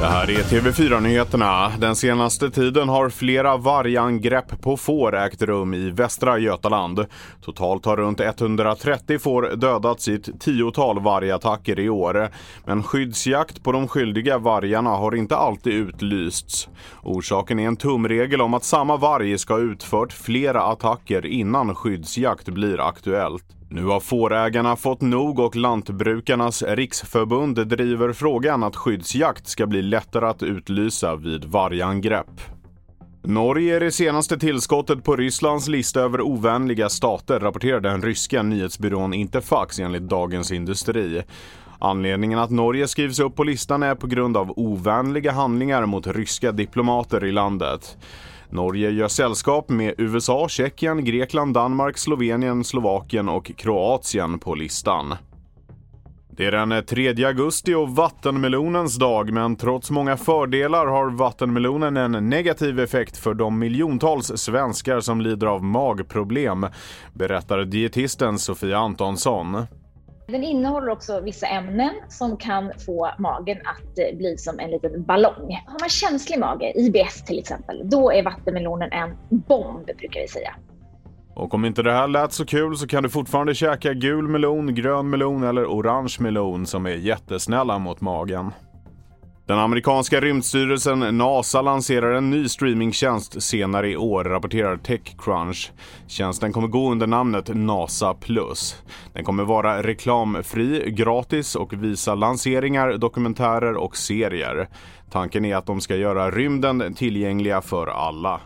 Det här är TV4-nyheterna. Den senaste tiden har flera vargangrepp på får ägt rum i Västra Götaland. Totalt har runt 130 får dödats i ett tiotal vargattacker i år. Men skyddsjakt på de skyldiga vargarna har inte alltid utlysts. Orsaken är en tumregel om att samma varg ska ha utfört flera attacker innan skyddsjakt blir aktuellt. Nu har fårägarna fått nog och Lantbrukarnas riksförbund driver frågan att skyddsjakt ska bli lättare att utlysa vid vargangrepp. Norge är det senaste tillskottet på Rysslands lista över ovänliga stater, rapporterar den ryska nyhetsbyrån Interfax enligt Dagens Industri. Anledningen att Norge skrivs upp på listan är på grund av ovänliga handlingar mot ryska diplomater i landet. Norge gör sällskap med USA, Tjeckien, Grekland, Danmark, Slovenien, Slovakien och Kroatien på listan. Det är den 3 augusti och vattenmelonens dag men trots många fördelar har vattenmelonen en negativ effekt för de miljontals svenskar som lider av magproblem, berättar dietisten Sofia Antonsson. Den innehåller också vissa ämnen som kan få magen att eh, bli som en liten ballong. Har man känslig mage, IBS till exempel, då är vattenmelonen en bomb brukar vi säga. Och om inte det här lät så kul så kan du fortfarande käka gul melon, grön melon eller orange melon som är jättesnälla mot magen. Den amerikanska rymdstyrelsen NASA lanserar en ny streamingtjänst senare i år, rapporterar Techcrunch. Tjänsten kommer gå under namnet NASA+. Den kommer vara reklamfri, gratis och visa lanseringar, dokumentärer och serier. Tanken är att de ska göra rymden tillgängliga för alla.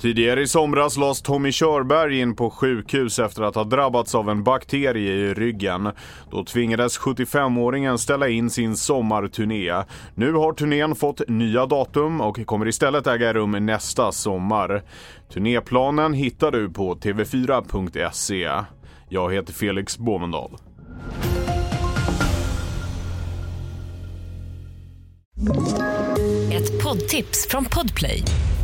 Tidigare i somras lades Tommy Körberg in på sjukhus efter att ha drabbats av en bakterie i ryggen. Då tvingades 75-åringen ställa in sin sommarturné. Nu har turnén fått nya datum och kommer istället äga rum nästa sommar. Turnéplanen hittar du på tv4.se. Jag heter Felix Båmendal. Ett poddtips från Podplay.